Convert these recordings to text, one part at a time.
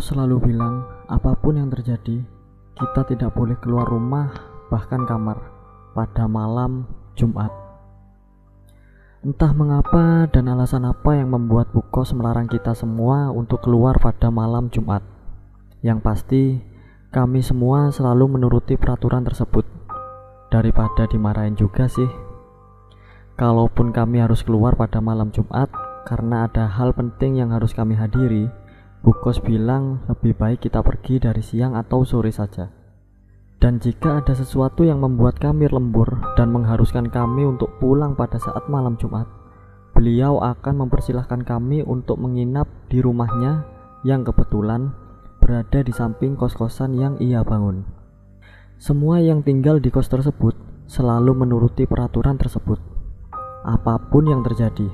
selalu bilang, apa pun yang terjadi, kita tidak boleh keluar rumah, bahkan kamar, pada malam Jumat. Entah mengapa dan alasan apa yang membuat Bu Kos melarang kita semua untuk keluar pada malam Jumat. Yang pasti, kami semua selalu menuruti peraturan tersebut. Daripada dimarahin juga sih. Kalaupun kami harus keluar pada malam Jumat karena ada hal penting yang harus kami hadiri, Bukos bilang lebih baik kita pergi dari siang atau sore saja. Dan jika ada sesuatu yang membuat kami lembur dan mengharuskan kami untuk pulang pada saat malam Jumat, beliau akan mempersilahkan kami untuk menginap di rumahnya yang kebetulan berada di samping kos-kosan yang ia bangun. Semua yang tinggal di kos tersebut selalu menuruti peraturan tersebut, apa pun yang terjadi.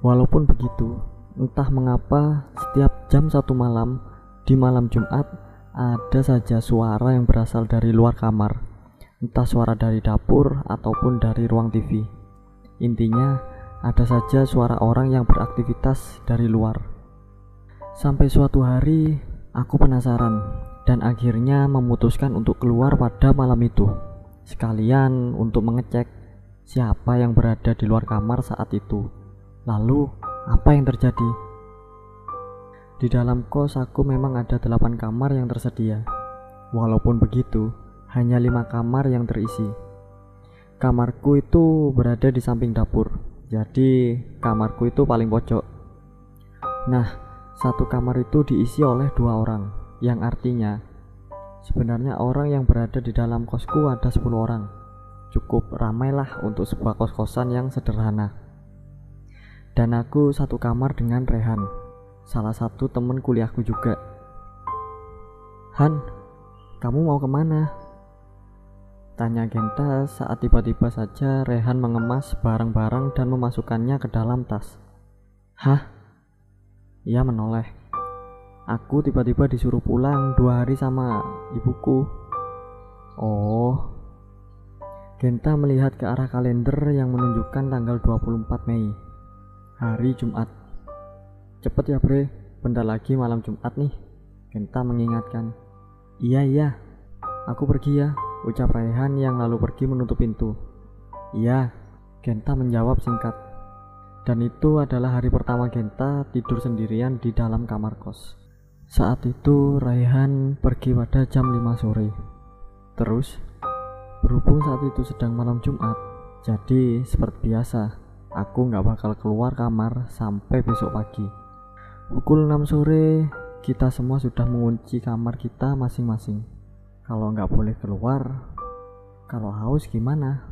Walaupun begitu, Entah mengapa, setiap jam satu malam di malam Jumat ada saja suara yang berasal dari luar kamar, entah suara dari dapur ataupun dari ruang TV. Intinya, ada saja suara orang yang beraktivitas dari luar. Sampai suatu hari, aku penasaran dan akhirnya memutuskan untuk keluar pada malam itu, sekalian untuk mengecek siapa yang berada di luar kamar saat itu. Lalu, apa yang terjadi? Di dalam kos aku memang ada delapan kamar yang tersedia. Walaupun begitu, hanya lima kamar yang terisi. Kamarku itu berada di samping dapur, jadi kamarku itu paling pojok. Nah, satu kamar itu diisi oleh dua orang, yang artinya sebenarnya orang yang berada di dalam kosku ada 10 orang. Cukup ramailah untuk sebuah kos-kosan yang sederhana dan aku satu kamar dengan Rehan, salah satu temen kuliahku juga. Han, kamu mau ke mana? Tanya Genta saat tiba-tiba saja Rehan mengemas barang-barang dan memasukkannya ke dalam tas. Hah? Ia menoleh. Aku tiba-tiba disuruh pulang dua hari sama ibuku. Oh. Genta melihat ke arah kalender yang menunjukkan tanggal 24 Mei hari Jumat. Cepet ya bre, bentar lagi malam Jumat nih. Genta mengingatkan. Iya iya, aku pergi ya, ucap Raihan yang lalu pergi menutup pintu. Iya, Genta menjawab singkat. Dan itu adalah hari pertama Genta tidur sendirian di dalam kamar kos. Saat itu Raihan pergi pada jam 5 sore. Terus, berhubung saat itu sedang malam Jumat, jadi seperti biasa, Aku nggak bakal keluar kamar sampai besok pagi. Pukul 6 sore, kita semua sudah mengunci kamar kita masing-masing. Kalau nggak boleh keluar, kalau haus gimana?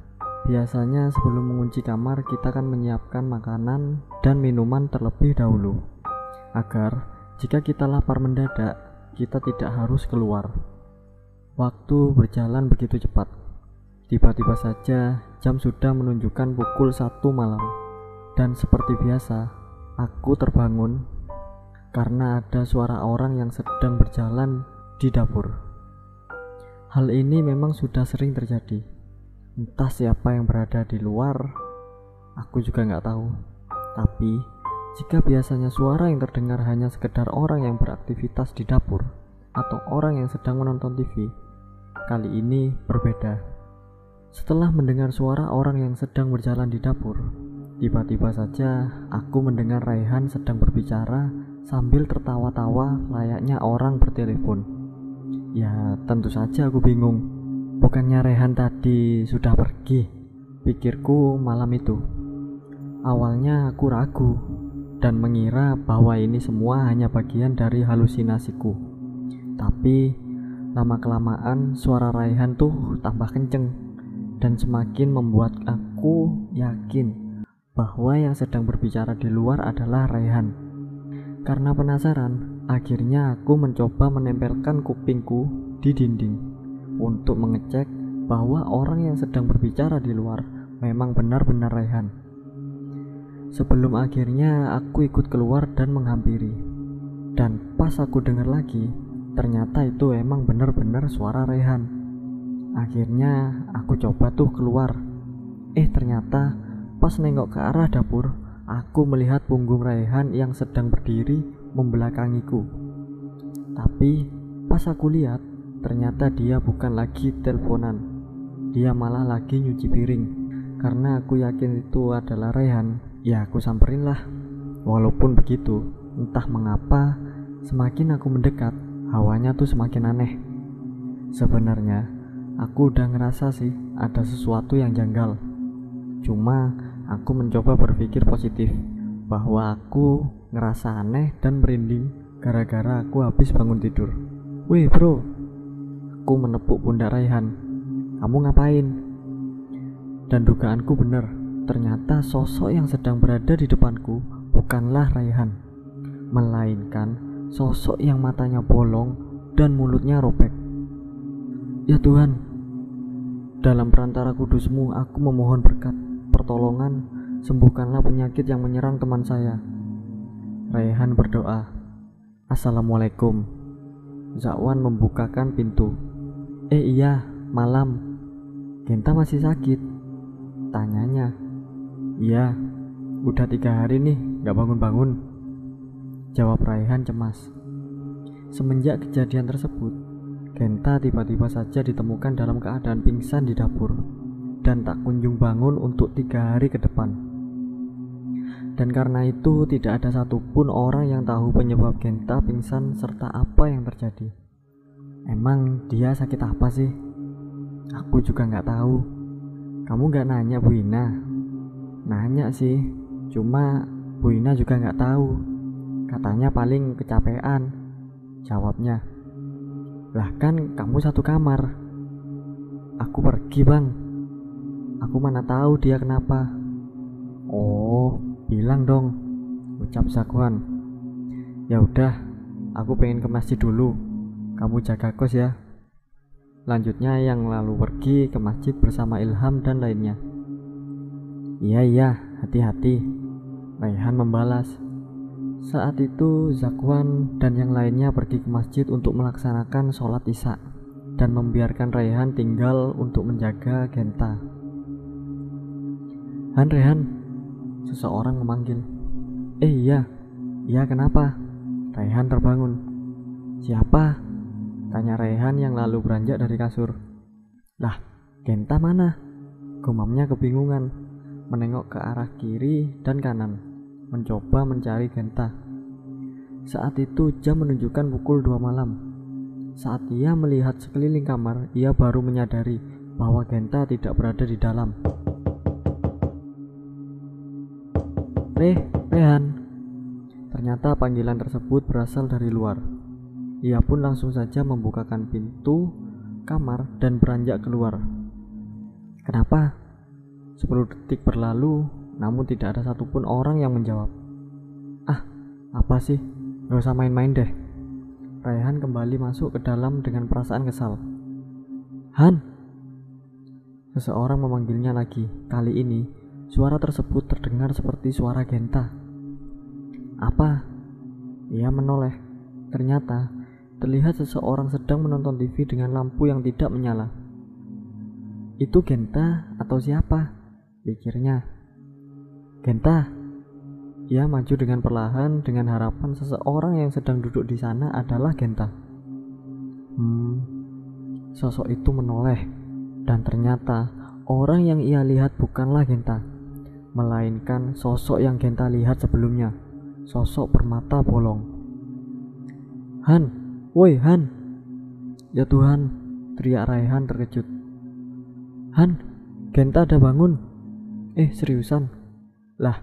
Biasanya sebelum mengunci kamar, kita akan menyiapkan makanan dan minuman terlebih dahulu. Agar jika kita lapar mendadak, kita tidak harus keluar. Waktu berjalan begitu cepat. Tiba-tiba saja jam sudah menunjukkan pukul satu malam dan seperti biasa aku terbangun karena ada suara orang yang sedang berjalan di dapur. Hal ini memang sudah sering terjadi. Entah siapa yang berada di luar, aku juga nggak tahu. Tapi jika biasanya suara yang terdengar hanya sekedar orang yang beraktivitas di dapur atau orang yang sedang menonton TV, kali ini berbeda. Setelah mendengar suara orang yang sedang berjalan di dapur, tiba-tiba saja aku mendengar Raihan sedang berbicara sambil tertawa-tawa layaknya orang bertelepon. Ya, tentu saja aku bingung. Bukannya Raihan tadi sudah pergi? Pikirku malam itu. Awalnya aku ragu dan mengira bahwa ini semua hanya bagian dari halusinasiku. Tapi lama-kelamaan suara Raihan tuh tambah kenceng dan semakin membuat aku yakin bahwa yang sedang berbicara di luar adalah Raihan. Karena penasaran, akhirnya aku mencoba menempelkan kupingku di dinding untuk mengecek bahwa orang yang sedang berbicara di luar memang benar-benar Raihan. Sebelum akhirnya aku ikut keluar dan menghampiri. Dan pas aku dengar lagi, ternyata itu emang benar-benar suara Rehan. Akhirnya aku coba tuh keluar. Eh ternyata pas nengok ke arah dapur, aku melihat punggung Raihan yang sedang berdiri membelakangiku. Tapi pas aku lihat, ternyata dia bukan lagi teleponan. Dia malah lagi nyuci piring. Karena aku yakin itu adalah Rehan, ya aku samperin lah. Walaupun begitu, entah mengapa, semakin aku mendekat, hawanya tuh semakin aneh. Sebenarnya, aku udah ngerasa sih ada sesuatu yang janggal. Cuma, aku mencoba berpikir positif bahwa aku ngerasa aneh dan merinding gara-gara aku habis bangun tidur. Wih bro, aku menepuk pundak Raihan. Kamu ngapain? Dan dugaanku benar, ternyata sosok yang sedang berada di depanku bukanlah Raihan, melainkan sosok yang matanya bolong dan mulutnya robek. Ya Tuhan, dalam perantara kudusmu aku memohon berkat, pertolongan, sembuhkanlah penyakit yang menyerang teman saya. Raihan berdoa. Assalamualaikum. Zakwan membukakan pintu. Eh iya, malam. Genta masih sakit. Tanyanya. Iya, udah tiga hari nih gak bangun-bangun. Jawab Raihan cemas. Semenjak kejadian tersebut, Genta tiba-tiba saja ditemukan dalam keadaan pingsan di dapur dan tak kunjung bangun untuk tiga hari ke depan. Dan karena itu tidak ada satupun orang yang tahu penyebab Genta pingsan serta apa yang terjadi. Emang dia sakit apa sih? Aku juga nggak tahu. Kamu nggak nanya Bu Ina? Nanya sih, cuma Bu Ina juga nggak tahu. Katanya paling kecapean. Jawabnya. Lah kan kamu satu kamar. Aku pergi bang. Aku mana tahu dia kenapa. Oh, bilang dong. Ucap Zakwan. Ya udah, aku pengen ke masjid dulu. Kamu jaga kos ya. Lanjutnya yang lalu pergi ke masjid bersama Ilham dan lainnya. Iya iya, hati-hati. Raihan membalas. Saat itu Zakwan dan yang lainnya pergi ke masjid untuk melaksanakan sholat isya dan membiarkan Raihan tinggal untuk menjaga Genta. Han Rehan, seseorang memanggil. Eh iya, iya kenapa? Raihan terbangun. Siapa? Tanya Rehan yang lalu beranjak dari kasur. Lah, Genta mana? Gumamnya kebingungan, menengok ke arah kiri dan kanan, mencoba mencari Genta. Saat itu jam menunjukkan pukul 2 malam. Saat ia melihat sekeliling kamar, ia baru menyadari bahwa Genta tidak berada di dalam. Reh, Rehan. Ternyata panggilan tersebut berasal dari luar. Ia pun langsung saja membukakan pintu kamar dan beranjak keluar. Kenapa? 10 detik berlalu, namun tidak ada satupun orang yang menjawab. Ah, apa sih? Gak usah main-main deh. Raihan kembali masuk ke dalam dengan perasaan kesal. Han! Seseorang memanggilnya lagi. Kali ini, suara tersebut terdengar seperti suara Genta. Apa? Ia menoleh. Ternyata terlihat seseorang sedang menonton TV dengan lampu yang tidak menyala. Itu Genta atau siapa? Pikirnya. Genta. Ia maju dengan perlahan dengan harapan seseorang yang sedang duduk di sana adalah Genta. Hmm, sosok itu menoleh dan ternyata orang yang ia lihat bukanlah Genta, melainkan sosok yang Genta lihat sebelumnya, sosok bermata bolong. Han, Woi Han Ya Tuhan Teriak Raihan terkejut Han Genta ada bangun Eh seriusan Lah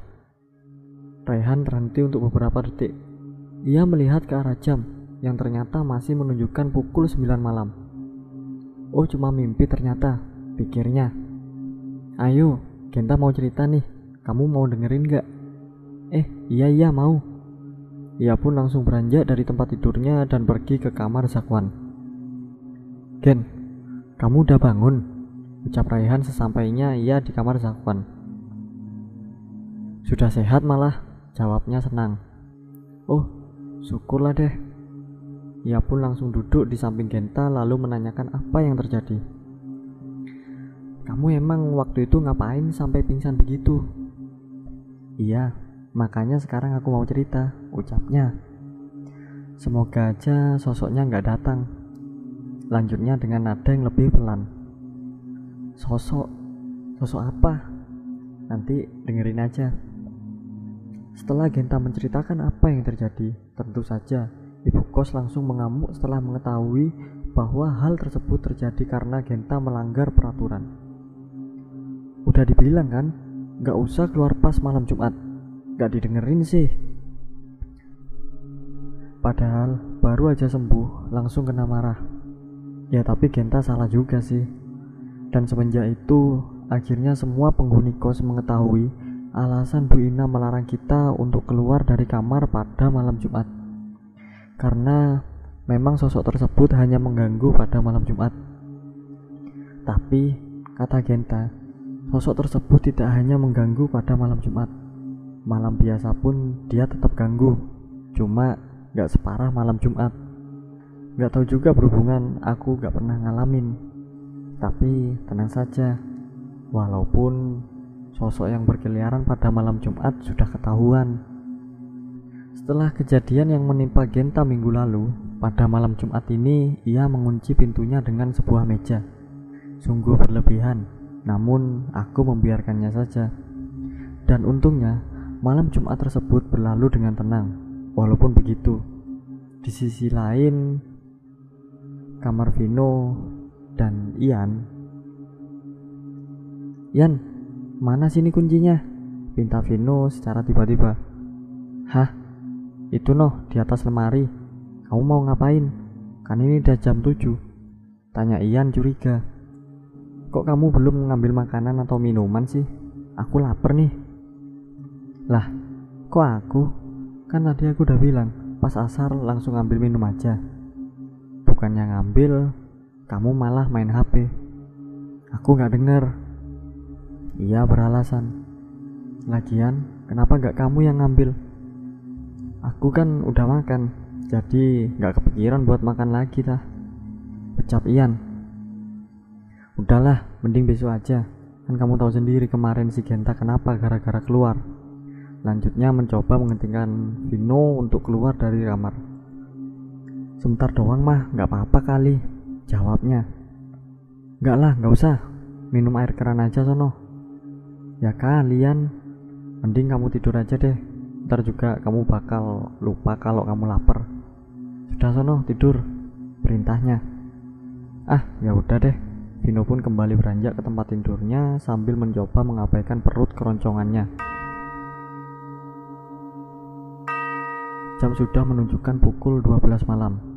Raihan terhenti untuk beberapa detik Ia melihat ke arah jam Yang ternyata masih menunjukkan pukul 9 malam Oh cuma mimpi ternyata Pikirnya Ayo Genta mau cerita nih Kamu mau dengerin gak? Eh iya iya mau ia pun langsung beranjak dari tempat tidurnya dan pergi ke kamar Zakwan. Gen, kamu udah bangun? Ucap Raihan sesampainya ia di kamar Zakwan. Sudah sehat malah, jawabnya senang. Oh, syukurlah deh. Ia pun langsung duduk di samping Genta lalu menanyakan apa yang terjadi. Kamu emang waktu itu ngapain sampai pingsan begitu? Iya, Makanya sekarang aku mau cerita, ucapnya. Semoga aja sosoknya nggak datang. Lanjutnya dengan nada yang lebih pelan. Sosok, sosok apa? Nanti dengerin aja. Setelah Genta menceritakan apa yang terjadi, tentu saja ibu kos langsung mengamuk setelah mengetahui bahwa hal tersebut terjadi karena Genta melanggar peraturan. Udah dibilang kan, nggak usah keluar pas malam Jumat. Nggak didengerin sih. Padahal baru aja sembuh langsung kena marah. Ya tapi Genta salah juga sih. Dan semenjak itu akhirnya semua penghuni kos mengetahui alasan Bu Ina melarang kita untuk keluar dari kamar pada malam Jumat. Karena memang sosok tersebut hanya mengganggu pada malam Jumat. Tapi kata Genta, sosok tersebut tidak hanya mengganggu pada malam Jumat. Malam biasa pun dia tetap ganggu. Cuma gak separah malam Jumat. Gak tahu juga berhubungan, aku gak pernah ngalamin. Tapi tenang saja, walaupun sosok yang berkeliaran pada malam Jumat sudah ketahuan. Setelah kejadian yang menimpa Genta minggu lalu, pada malam Jumat ini ia mengunci pintunya dengan sebuah meja. Sungguh berlebihan, namun aku membiarkannya saja. Dan untungnya, malam Jumat tersebut berlalu dengan tenang. Walaupun begitu, di sisi lain, kamar Vino dan Ian. Ian, mana sini kuncinya? Pinta Vino secara tiba-tiba. Hah? Itu noh di atas lemari. Kamu mau ngapain? Kan ini udah jam 7. Tanya Ian curiga. Kok kamu belum mengambil makanan atau minuman sih? Aku lapar nih. Lah, kok aku? Kan tadi aku udah bilang, pas asar langsung ngambil minum aja. Bukannya ngambil, kamu malah main HP. Aku gak denger. Ia beralasan. Lagian, kenapa gak kamu yang ngambil? Aku kan udah makan, jadi gak kepikiran buat makan lagi tah. Ucap Ian. Udahlah, mending besok aja. Kan kamu tahu sendiri kemarin si Genta kenapa gara-gara keluar. Lanjutnya mencoba menghentikan Vino untuk keluar dari kamar. Sebentar doang mah, nggak apa-apa kali. Jawabnya. Nggak lah, nggak usah. Minum air keran aja sono. Ya kalian, mending kamu tidur aja deh. Ntar juga kamu bakal lupa kalau kamu lapar. Sudah sono tidur. Perintahnya. Ah, ya udah deh. Vino pun kembali beranjak ke tempat tidurnya sambil mencoba mengabaikan perut keroncongannya. Jam sudah menunjukkan pukul 12 malam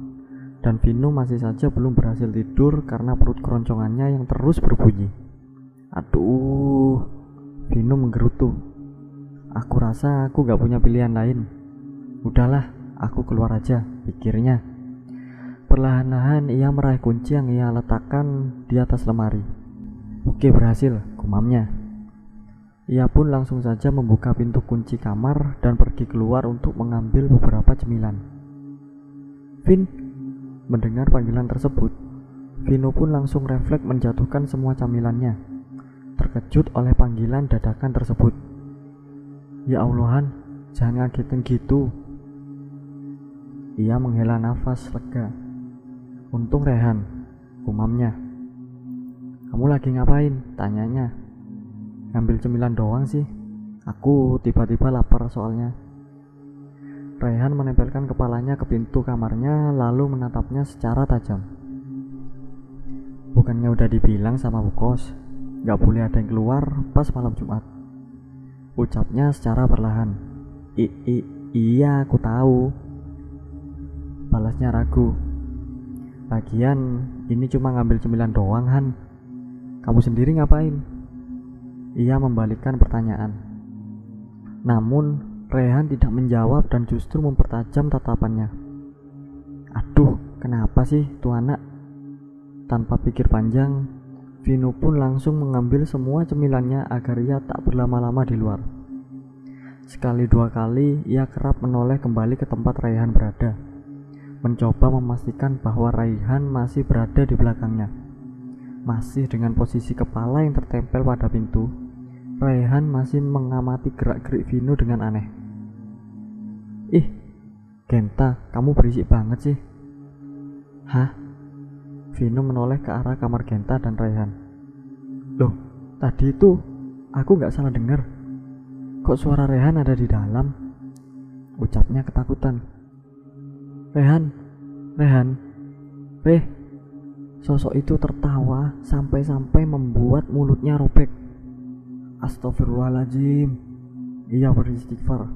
dan Vino masih saja belum berhasil tidur karena perut keroncongannya yang terus berbunyi. Aduh, Vino menggerutu. Aku rasa aku gak punya pilihan lain. Udahlah, aku keluar aja, pikirnya. Perlahan-lahan ia meraih kunci yang ia letakkan di atas lemari. Oke berhasil, kumamnya. Ia pun langsung saja membuka pintu kunci kamar dan pergi keluar untuk mengambil beberapa cemilan. Vin, mendengar panggilan tersebut, Vino pun langsung refleks menjatuhkan semua camilannya. Terkejut oleh panggilan dadakan tersebut. Ya Allahan, jangan ngagetin gitu. Ia menghela nafas lega. Untung Rehan, umamnya. Kamu lagi ngapain? Tanyanya ngambil cemilan doang sih aku tiba-tiba lapar soalnya Raihan menempelkan kepalanya ke pintu kamarnya lalu menatapnya secara tajam bukannya udah dibilang sama Bukos gak boleh ada yang keluar pas malam Jumat ucapnya secara perlahan I, I iya aku tahu balasnya ragu lagian ini cuma ngambil cemilan doang Han kamu sendiri ngapain ia membalikkan pertanyaan. Namun, Rehan tidak menjawab dan justru mempertajam tatapannya. Aduh, kenapa sih tuh anak? Tanpa pikir panjang, Vino pun langsung mengambil semua cemilannya agar ia tak berlama-lama di luar. Sekali dua kali ia kerap menoleh kembali ke tempat Raihan berada, mencoba memastikan bahwa Raihan masih berada di belakangnya. Masih dengan posisi kepala yang tertempel pada pintu, Raihan masih mengamati gerak-gerik Vino dengan aneh. Ih, Genta, kamu berisik banget sih. Hah? Vino menoleh ke arah kamar Genta dan Raihan. Loh, tadi itu aku nggak salah dengar. Kok suara Rehan ada di dalam? Ucapnya ketakutan. Rehan, Rehan, Reh. Sosok itu tertawa sampai-sampai membuat mulutnya robek. Astagfirullahaladzim. Ia beristighfar.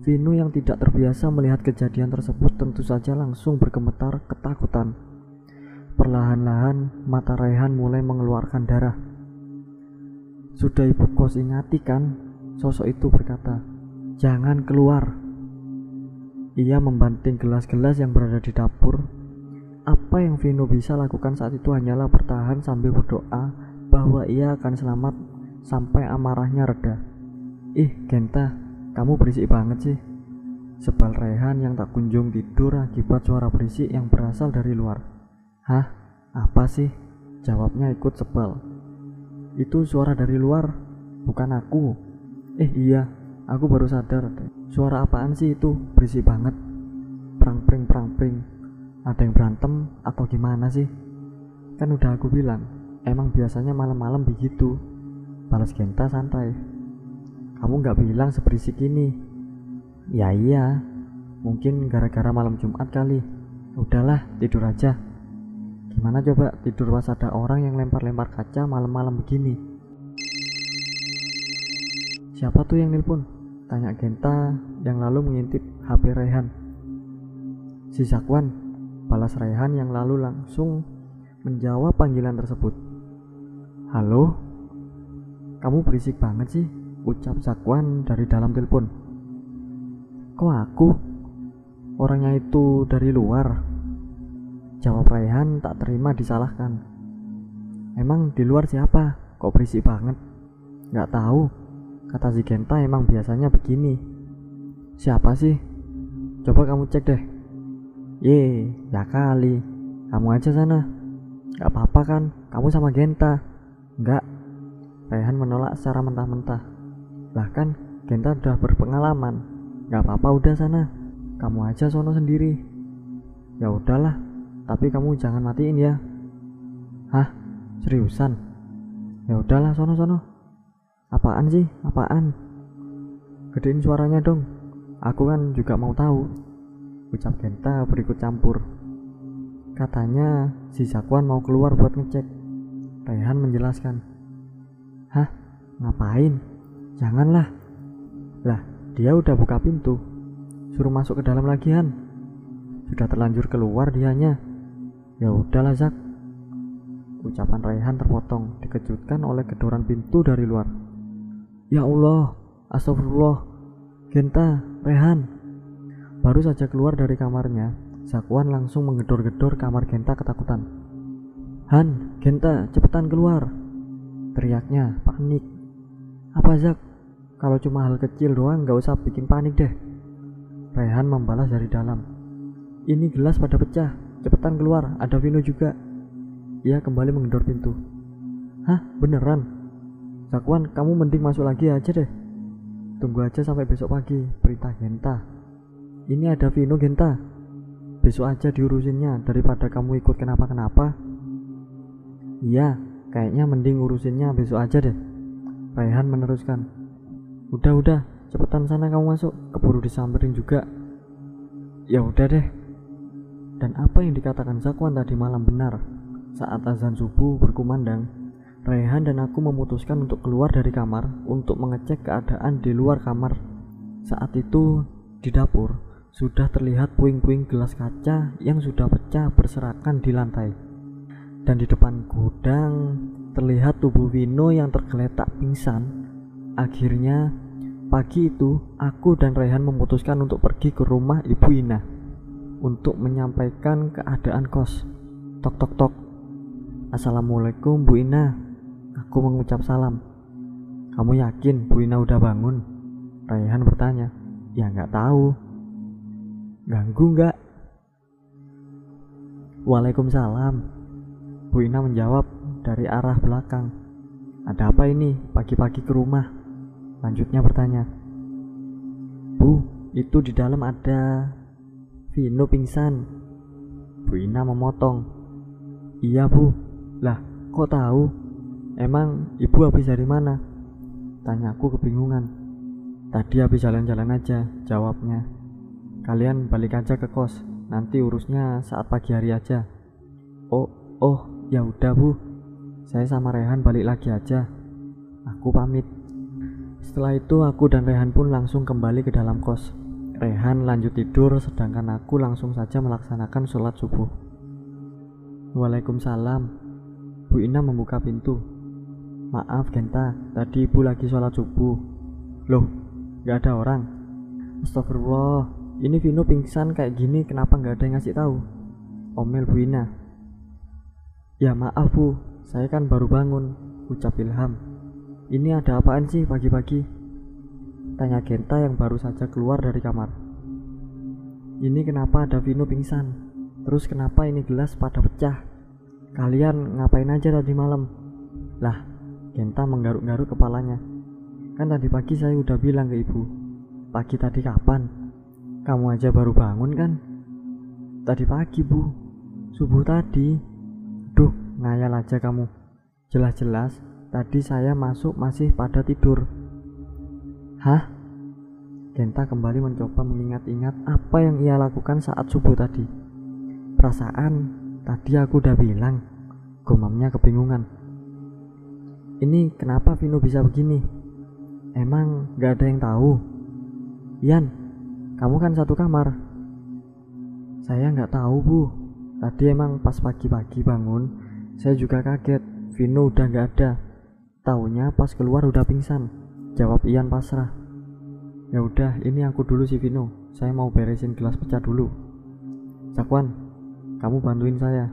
Vino yang tidak terbiasa melihat kejadian tersebut tentu saja langsung bergemetar ketakutan. Perlahan-lahan mata Rehan mulai mengeluarkan darah. Sudah ibu kos ingati kan? Sosok itu berkata, "Jangan keluar." Ia membanting gelas-gelas yang berada di dapur. Apa yang Vino bisa lakukan saat itu hanyalah bertahan sambil berdoa bahwa ia akan selamat sampai amarahnya reda. Ih, Genta, kamu berisik banget sih. Sebal Rehan yang tak kunjung tidur akibat suara berisik yang berasal dari luar. Hah? Apa sih? Jawabnya ikut sebal. Itu suara dari luar, bukan aku. Eh iya, aku baru sadar. Suara apaan sih itu? Berisik banget. Perang pring perang pring. Ada yang berantem atau gimana sih? Kan udah aku bilang, emang biasanya malam-malam begitu. Balas Genta santai. Kamu nggak bilang seberisik ini. Ya iya, mungkin gara-gara malam Jumat kali. Udahlah, tidur aja. Gimana coba tidur pas ada orang yang lempar-lempar kaca malam-malam begini? Siapa tuh yang nelpon? Tanya Genta yang lalu mengintip HP Rehan. Si Zakwan, balas Rehan yang lalu langsung menjawab panggilan tersebut. Halo? Kamu berisik banget sih, ucap Zakwan dari dalam telepon. Kok aku? Orangnya itu dari luar. Jawab Raihan tak terima disalahkan. Emang di luar siapa? Kok berisik banget? Gak tahu. Kata si Genta emang biasanya begini. Siapa sih? Coba kamu cek deh. Ye, ya kali. Kamu aja sana. Gak apa-apa kan? Kamu sama Genta. Enggak, Rehan menolak secara mentah-mentah. Bahkan Genta udah berpengalaman. Gak apa-apa udah sana. Kamu aja sono sendiri. Ya udahlah, tapi kamu jangan matiin ya. Hah? Seriusan? Ya udahlah sono-sono. Apaan sih? Apaan? Gedein suaranya dong. Aku kan juga mau tahu. Ucap Genta berikut campur. Katanya si Zakwan mau keluar buat ngecek. Rehan menjelaskan. Hah? Ngapain? Janganlah. Lah, dia udah buka pintu. Suruh masuk ke dalam lagi, Han. Sudah terlanjur keluar dianya. Ya udahlah, Zak. Ucapan Raihan terpotong, dikejutkan oleh gedoran pintu dari luar. Ya Allah, astagfirullah. Genta, Rehan. Baru saja keluar dari kamarnya, Zakwan langsung menggedor-gedor kamar Genta ketakutan. Han, Genta, cepetan keluar. Teriaknya panik. Apa Zak? Kalau cuma hal kecil doang gak usah bikin panik deh. Rehan membalas dari dalam. Ini gelas pada pecah. Cepetan keluar, ada Vino juga. Ia kembali menggedor pintu. Hah, beneran? Zakwan, kamu mending masuk lagi aja deh. Tunggu aja sampai besok pagi, perintah Genta. Ini ada Vino Genta. Besok aja diurusinnya daripada kamu ikut kenapa-kenapa. Iya, Kayaknya mending ngurusinnya besok aja deh. Raihan meneruskan. Udah udah, cepetan sana kamu masuk, keburu disamperin juga. Ya udah deh. Dan apa yang dikatakan Zakwan tadi malam benar. Saat azan subuh berkumandang, Raihan dan aku memutuskan untuk keluar dari kamar untuk mengecek keadaan di luar kamar. Saat itu, di dapur, sudah terlihat puing-puing gelas kaca yang sudah pecah berserakan di lantai dan di depan gudang terlihat tubuh Vino yang tergeletak pingsan. Akhirnya, pagi itu aku dan Rehan memutuskan untuk pergi ke rumah Ibu Ina untuk menyampaikan keadaan kos. Tok tok tok. Assalamualaikum Bu Ina. Aku mengucap salam. Kamu yakin Bu Ina udah bangun? Rehan bertanya. Ya nggak tahu. Ganggu nggak? Waalaikumsalam. Bu Ina menjawab dari arah belakang. Ada apa ini pagi-pagi ke rumah? Lanjutnya bertanya. Bu, itu di dalam ada... Vino pingsan. Bu Ina memotong. Iya bu. Lah, kok tahu? Emang ibu habis dari mana? Tanyaku kebingungan. Tadi habis jalan-jalan aja, jawabnya. Kalian balik aja ke kos, nanti urusnya saat pagi hari aja. Oh, oh, ya udah bu. Saya sama Rehan balik lagi aja. Aku pamit. Setelah itu aku dan Rehan pun langsung kembali ke dalam kos. Rehan lanjut tidur sedangkan aku langsung saja melaksanakan sholat subuh. Waalaikumsalam. Bu Ina membuka pintu. Maaf Genta, tadi ibu lagi sholat subuh. Loh, gak ada orang. Astagfirullah, ini Vino pingsan kayak gini kenapa gak ada yang ngasih tahu? Omel Bu Ina. Ya maaf bu, saya kan baru bangun, ucap Ilham. Ini ada apaan sih pagi-pagi? Tanya Genta yang baru saja keluar dari kamar. Ini kenapa ada Vino pingsan? Terus kenapa ini gelas pada pecah? Kalian ngapain aja tadi malam? Lah, Genta menggaruk-garuk kepalanya. Kan tadi pagi saya udah bilang ke ibu. Pagi tadi kapan? Kamu aja baru bangun kan? Tadi pagi bu, subuh tadi. Duh, ngayal aja kamu. Jelas-jelas Tadi saya masuk masih pada tidur. Hah? Genta kembali mencoba mengingat-ingat apa yang ia lakukan saat subuh tadi. Perasaan tadi aku udah bilang, gumamnya kebingungan. Ini kenapa Vino bisa begini? Emang gak ada yang tahu? Ian, kamu kan satu kamar. Saya nggak tahu bu. Tadi emang pas pagi-pagi bangun, saya juga kaget. Vino udah nggak ada. Taunya pas keluar udah pingsan. Jawab Ian pasrah. Ya udah, ini aku dulu si Vino. Saya mau beresin gelas pecah dulu. Cakwan, kamu bantuin saya.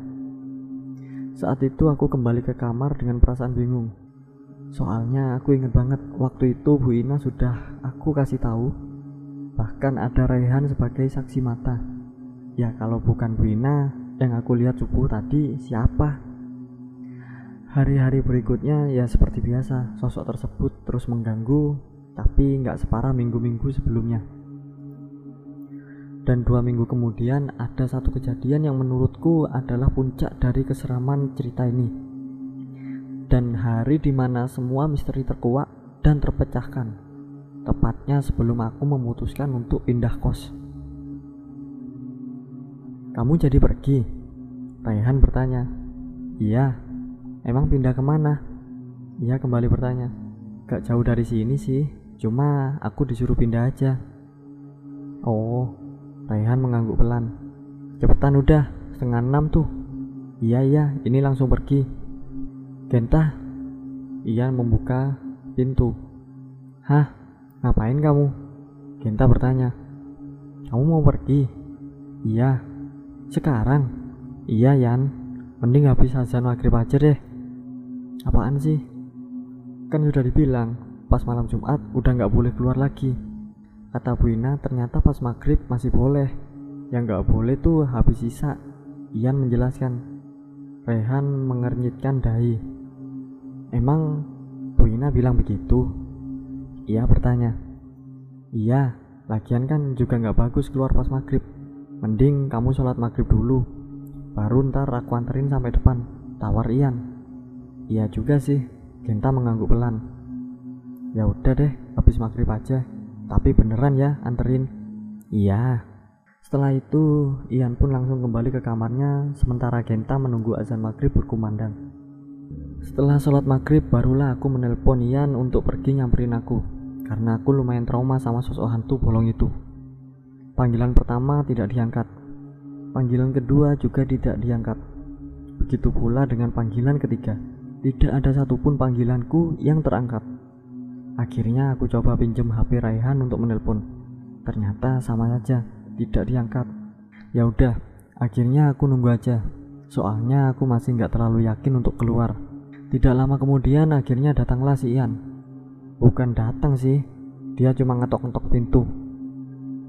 Saat itu aku kembali ke kamar dengan perasaan bingung. Soalnya aku inget banget waktu itu Bu Ina sudah aku kasih tahu bahkan ada Rehan sebagai saksi mata. Ya kalau bukan Bu Ina yang aku lihat subuh tadi siapa? Hari-hari berikutnya ya seperti biasa, sosok tersebut terus mengganggu, tapi nggak separah minggu-minggu sebelumnya. Dan dua minggu kemudian ada satu kejadian yang menurutku adalah puncak dari keseraman cerita ini. Dan hari di mana semua misteri terkuak dan terpecahkan. Tepatnya sebelum aku memutuskan untuk pindah kos. Kamu jadi pergi? Raihan bertanya. Iya, Emang pindah ke mana? Ia kembali bertanya. Gak jauh dari sini sih, cuma aku disuruh pindah aja. Oh, Raihan mengangguk pelan. Cepetan udah, setengah enam tuh. Iya iya, ini langsung pergi. Genta, Ia membuka pintu. Hah, ngapain kamu? Genta bertanya. Kamu mau pergi? Iya. Sekarang? Iya Yan. Mending habis azan maghrib aja deh. Apaan sih? Kan sudah dibilang, pas malam Jumat udah nggak boleh keluar lagi. Kata Bu Ina, ternyata pas maghrib masih boleh. Yang nggak boleh tuh habis sisa. Ian menjelaskan. Rehan mengernyitkan dahi. Emang Bu Ina bilang begitu? Ia bertanya. Iya, lagian kan juga nggak bagus keluar pas maghrib. Mending kamu sholat maghrib dulu. Baru ntar aku anterin sampai depan. Tawar Ian. Iya juga sih, Genta mengangguk pelan. Ya udah deh, habis maghrib aja. Tapi beneran ya, anterin. Iya. Setelah itu, Ian pun langsung kembali ke kamarnya, sementara Genta menunggu azan maghrib berkumandang. Setelah sholat maghrib, barulah aku menelpon Ian untuk pergi nyamperin aku, karena aku lumayan trauma sama sosok hantu bolong itu. Panggilan pertama tidak diangkat, panggilan kedua juga tidak diangkat. Begitu pula dengan panggilan ketiga. Tidak ada satupun panggilanku yang terangkat. Akhirnya aku coba pinjam HP Raihan untuk menelpon. Ternyata sama saja, tidak diangkat. Ya udah, akhirnya aku nunggu aja. Soalnya aku masih nggak terlalu yakin untuk keluar. Tidak lama kemudian akhirnya datanglah si Ian. Bukan datang sih, dia cuma ngetok-ngetok pintu.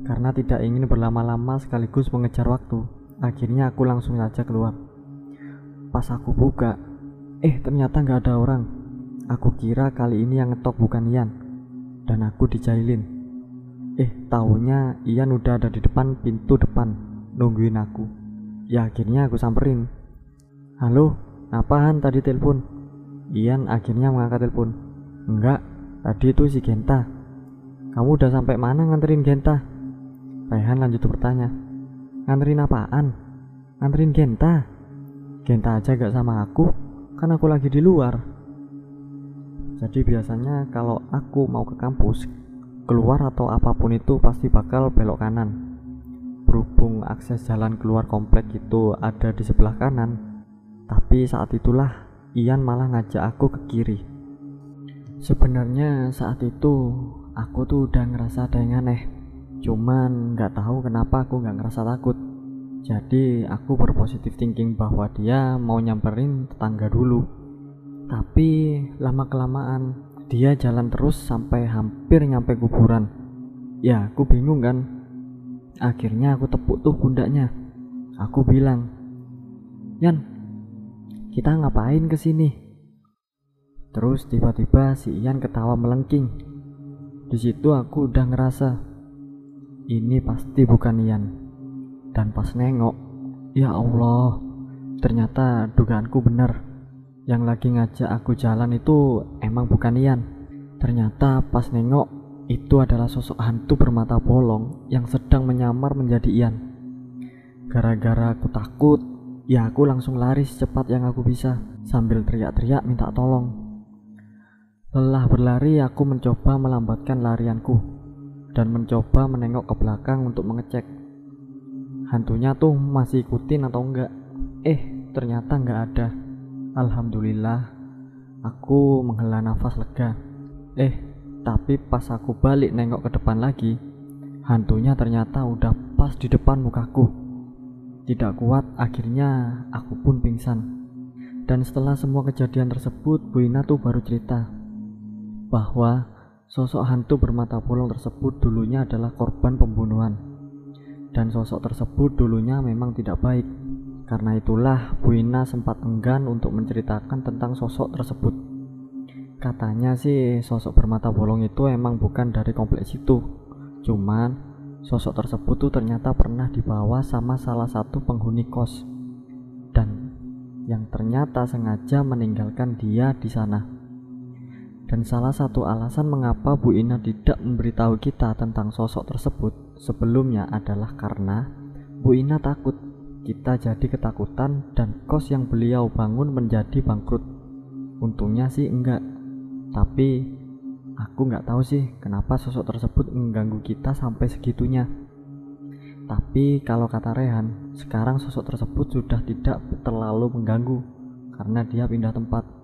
Karena tidak ingin berlama-lama sekaligus mengejar waktu, akhirnya aku langsung saja keluar. Pas aku buka, Eh ternyata nggak ada orang. Aku kira kali ini yang ngetok bukan Ian. Dan aku dijailin. Eh taunya Ian udah ada di depan pintu depan. nungguin aku. Ya akhirnya aku samperin. Halo, apaan tadi telepon? Ian akhirnya mengangkat telepon. Enggak, tadi itu si Genta. Kamu udah sampai mana nganterin Genta? Rehan lanjut bertanya. Nganterin apaan? Nganterin Genta. Genta aja gak sama aku, kan aku lagi di luar. Jadi biasanya kalau aku mau ke kampus, keluar atau apa pun itu pasti bakal belok kanan. Berhubung akses jalan keluar komplek itu ada di sebelah kanan, tapi saat itulah Ian malah ngajak aku ke kiri. Sebenarnya saat itu aku tuh udah ngerasa ada yang aneh, cuman nggak tahu kenapa aku nggak ngerasa takut. Jadi aku berpositif thinking bahwa dia mau nyamperin tetangga dulu. Tapi lama kelamaan dia jalan terus sampai hampir nyampe kuburan. Ya aku bingung kan. Akhirnya aku tepuk tuh pundaknya. Aku bilang, Yan, kita ngapain ke sini? Terus tiba-tiba si Ian ketawa melengking. Di situ aku udah ngerasa ini pasti bukan Ian. Dan pas nengok, ya Allah, ternyata dugaanku bener. Yang lagi ngajak aku jalan itu emang bukan Ian. Ternyata pas nengok, itu adalah sosok hantu bermata bolong yang sedang menyamar menjadi Ian. Gara-gara aku takut, ya aku langsung lari secepat yang aku bisa sambil teriak-teriak minta tolong. Lelah berlari, aku mencoba melambatkan larianku dan mencoba menengok ke belakang untuk mengecek hantunya tuh masih ikutin atau enggak? Eh ternyata enggak ada. Alhamdulillah aku menghela nafas lega. Eh tapi pas aku balik nengok ke depan lagi hantunya ternyata udah pas di depan mukaku. Tidak kuat akhirnya aku pun pingsan. Dan setelah semua kejadian tersebut Bu Ina tuh baru cerita bahwa sosok hantu bermata bolong tersebut dulunya adalah korban pembunuhan dan sosok tersebut dulunya memang tidak baik. Karena itulah Bu Ina sempat enggan untuk menceritakan tentang sosok tersebut. Katanya sih sosok bermata bolong itu emang bukan dari kompleks itu. Cuman sosok tersebut tuh ternyata pernah dibawa sama salah satu penghuni kos. Dan yang ternyata sengaja meninggalkan dia di sana. Dan salah satu alasan mengapa Bu Ina tidak memberitahu kita tentang sosok tersebut sebelumnya adalah karena Bu Ina takut kita jadi ketakutan dan kos yang beliau bangun menjadi bangkrut. Untungnya sih enggak, tapi aku nggak tahu sih kenapa sosok tersebut mengganggu kita sampai segitunya. Tapi kalau kata Rehan, sekarang sosok tersebut sudah tidak terlalu mengganggu karena dia pindah tempat.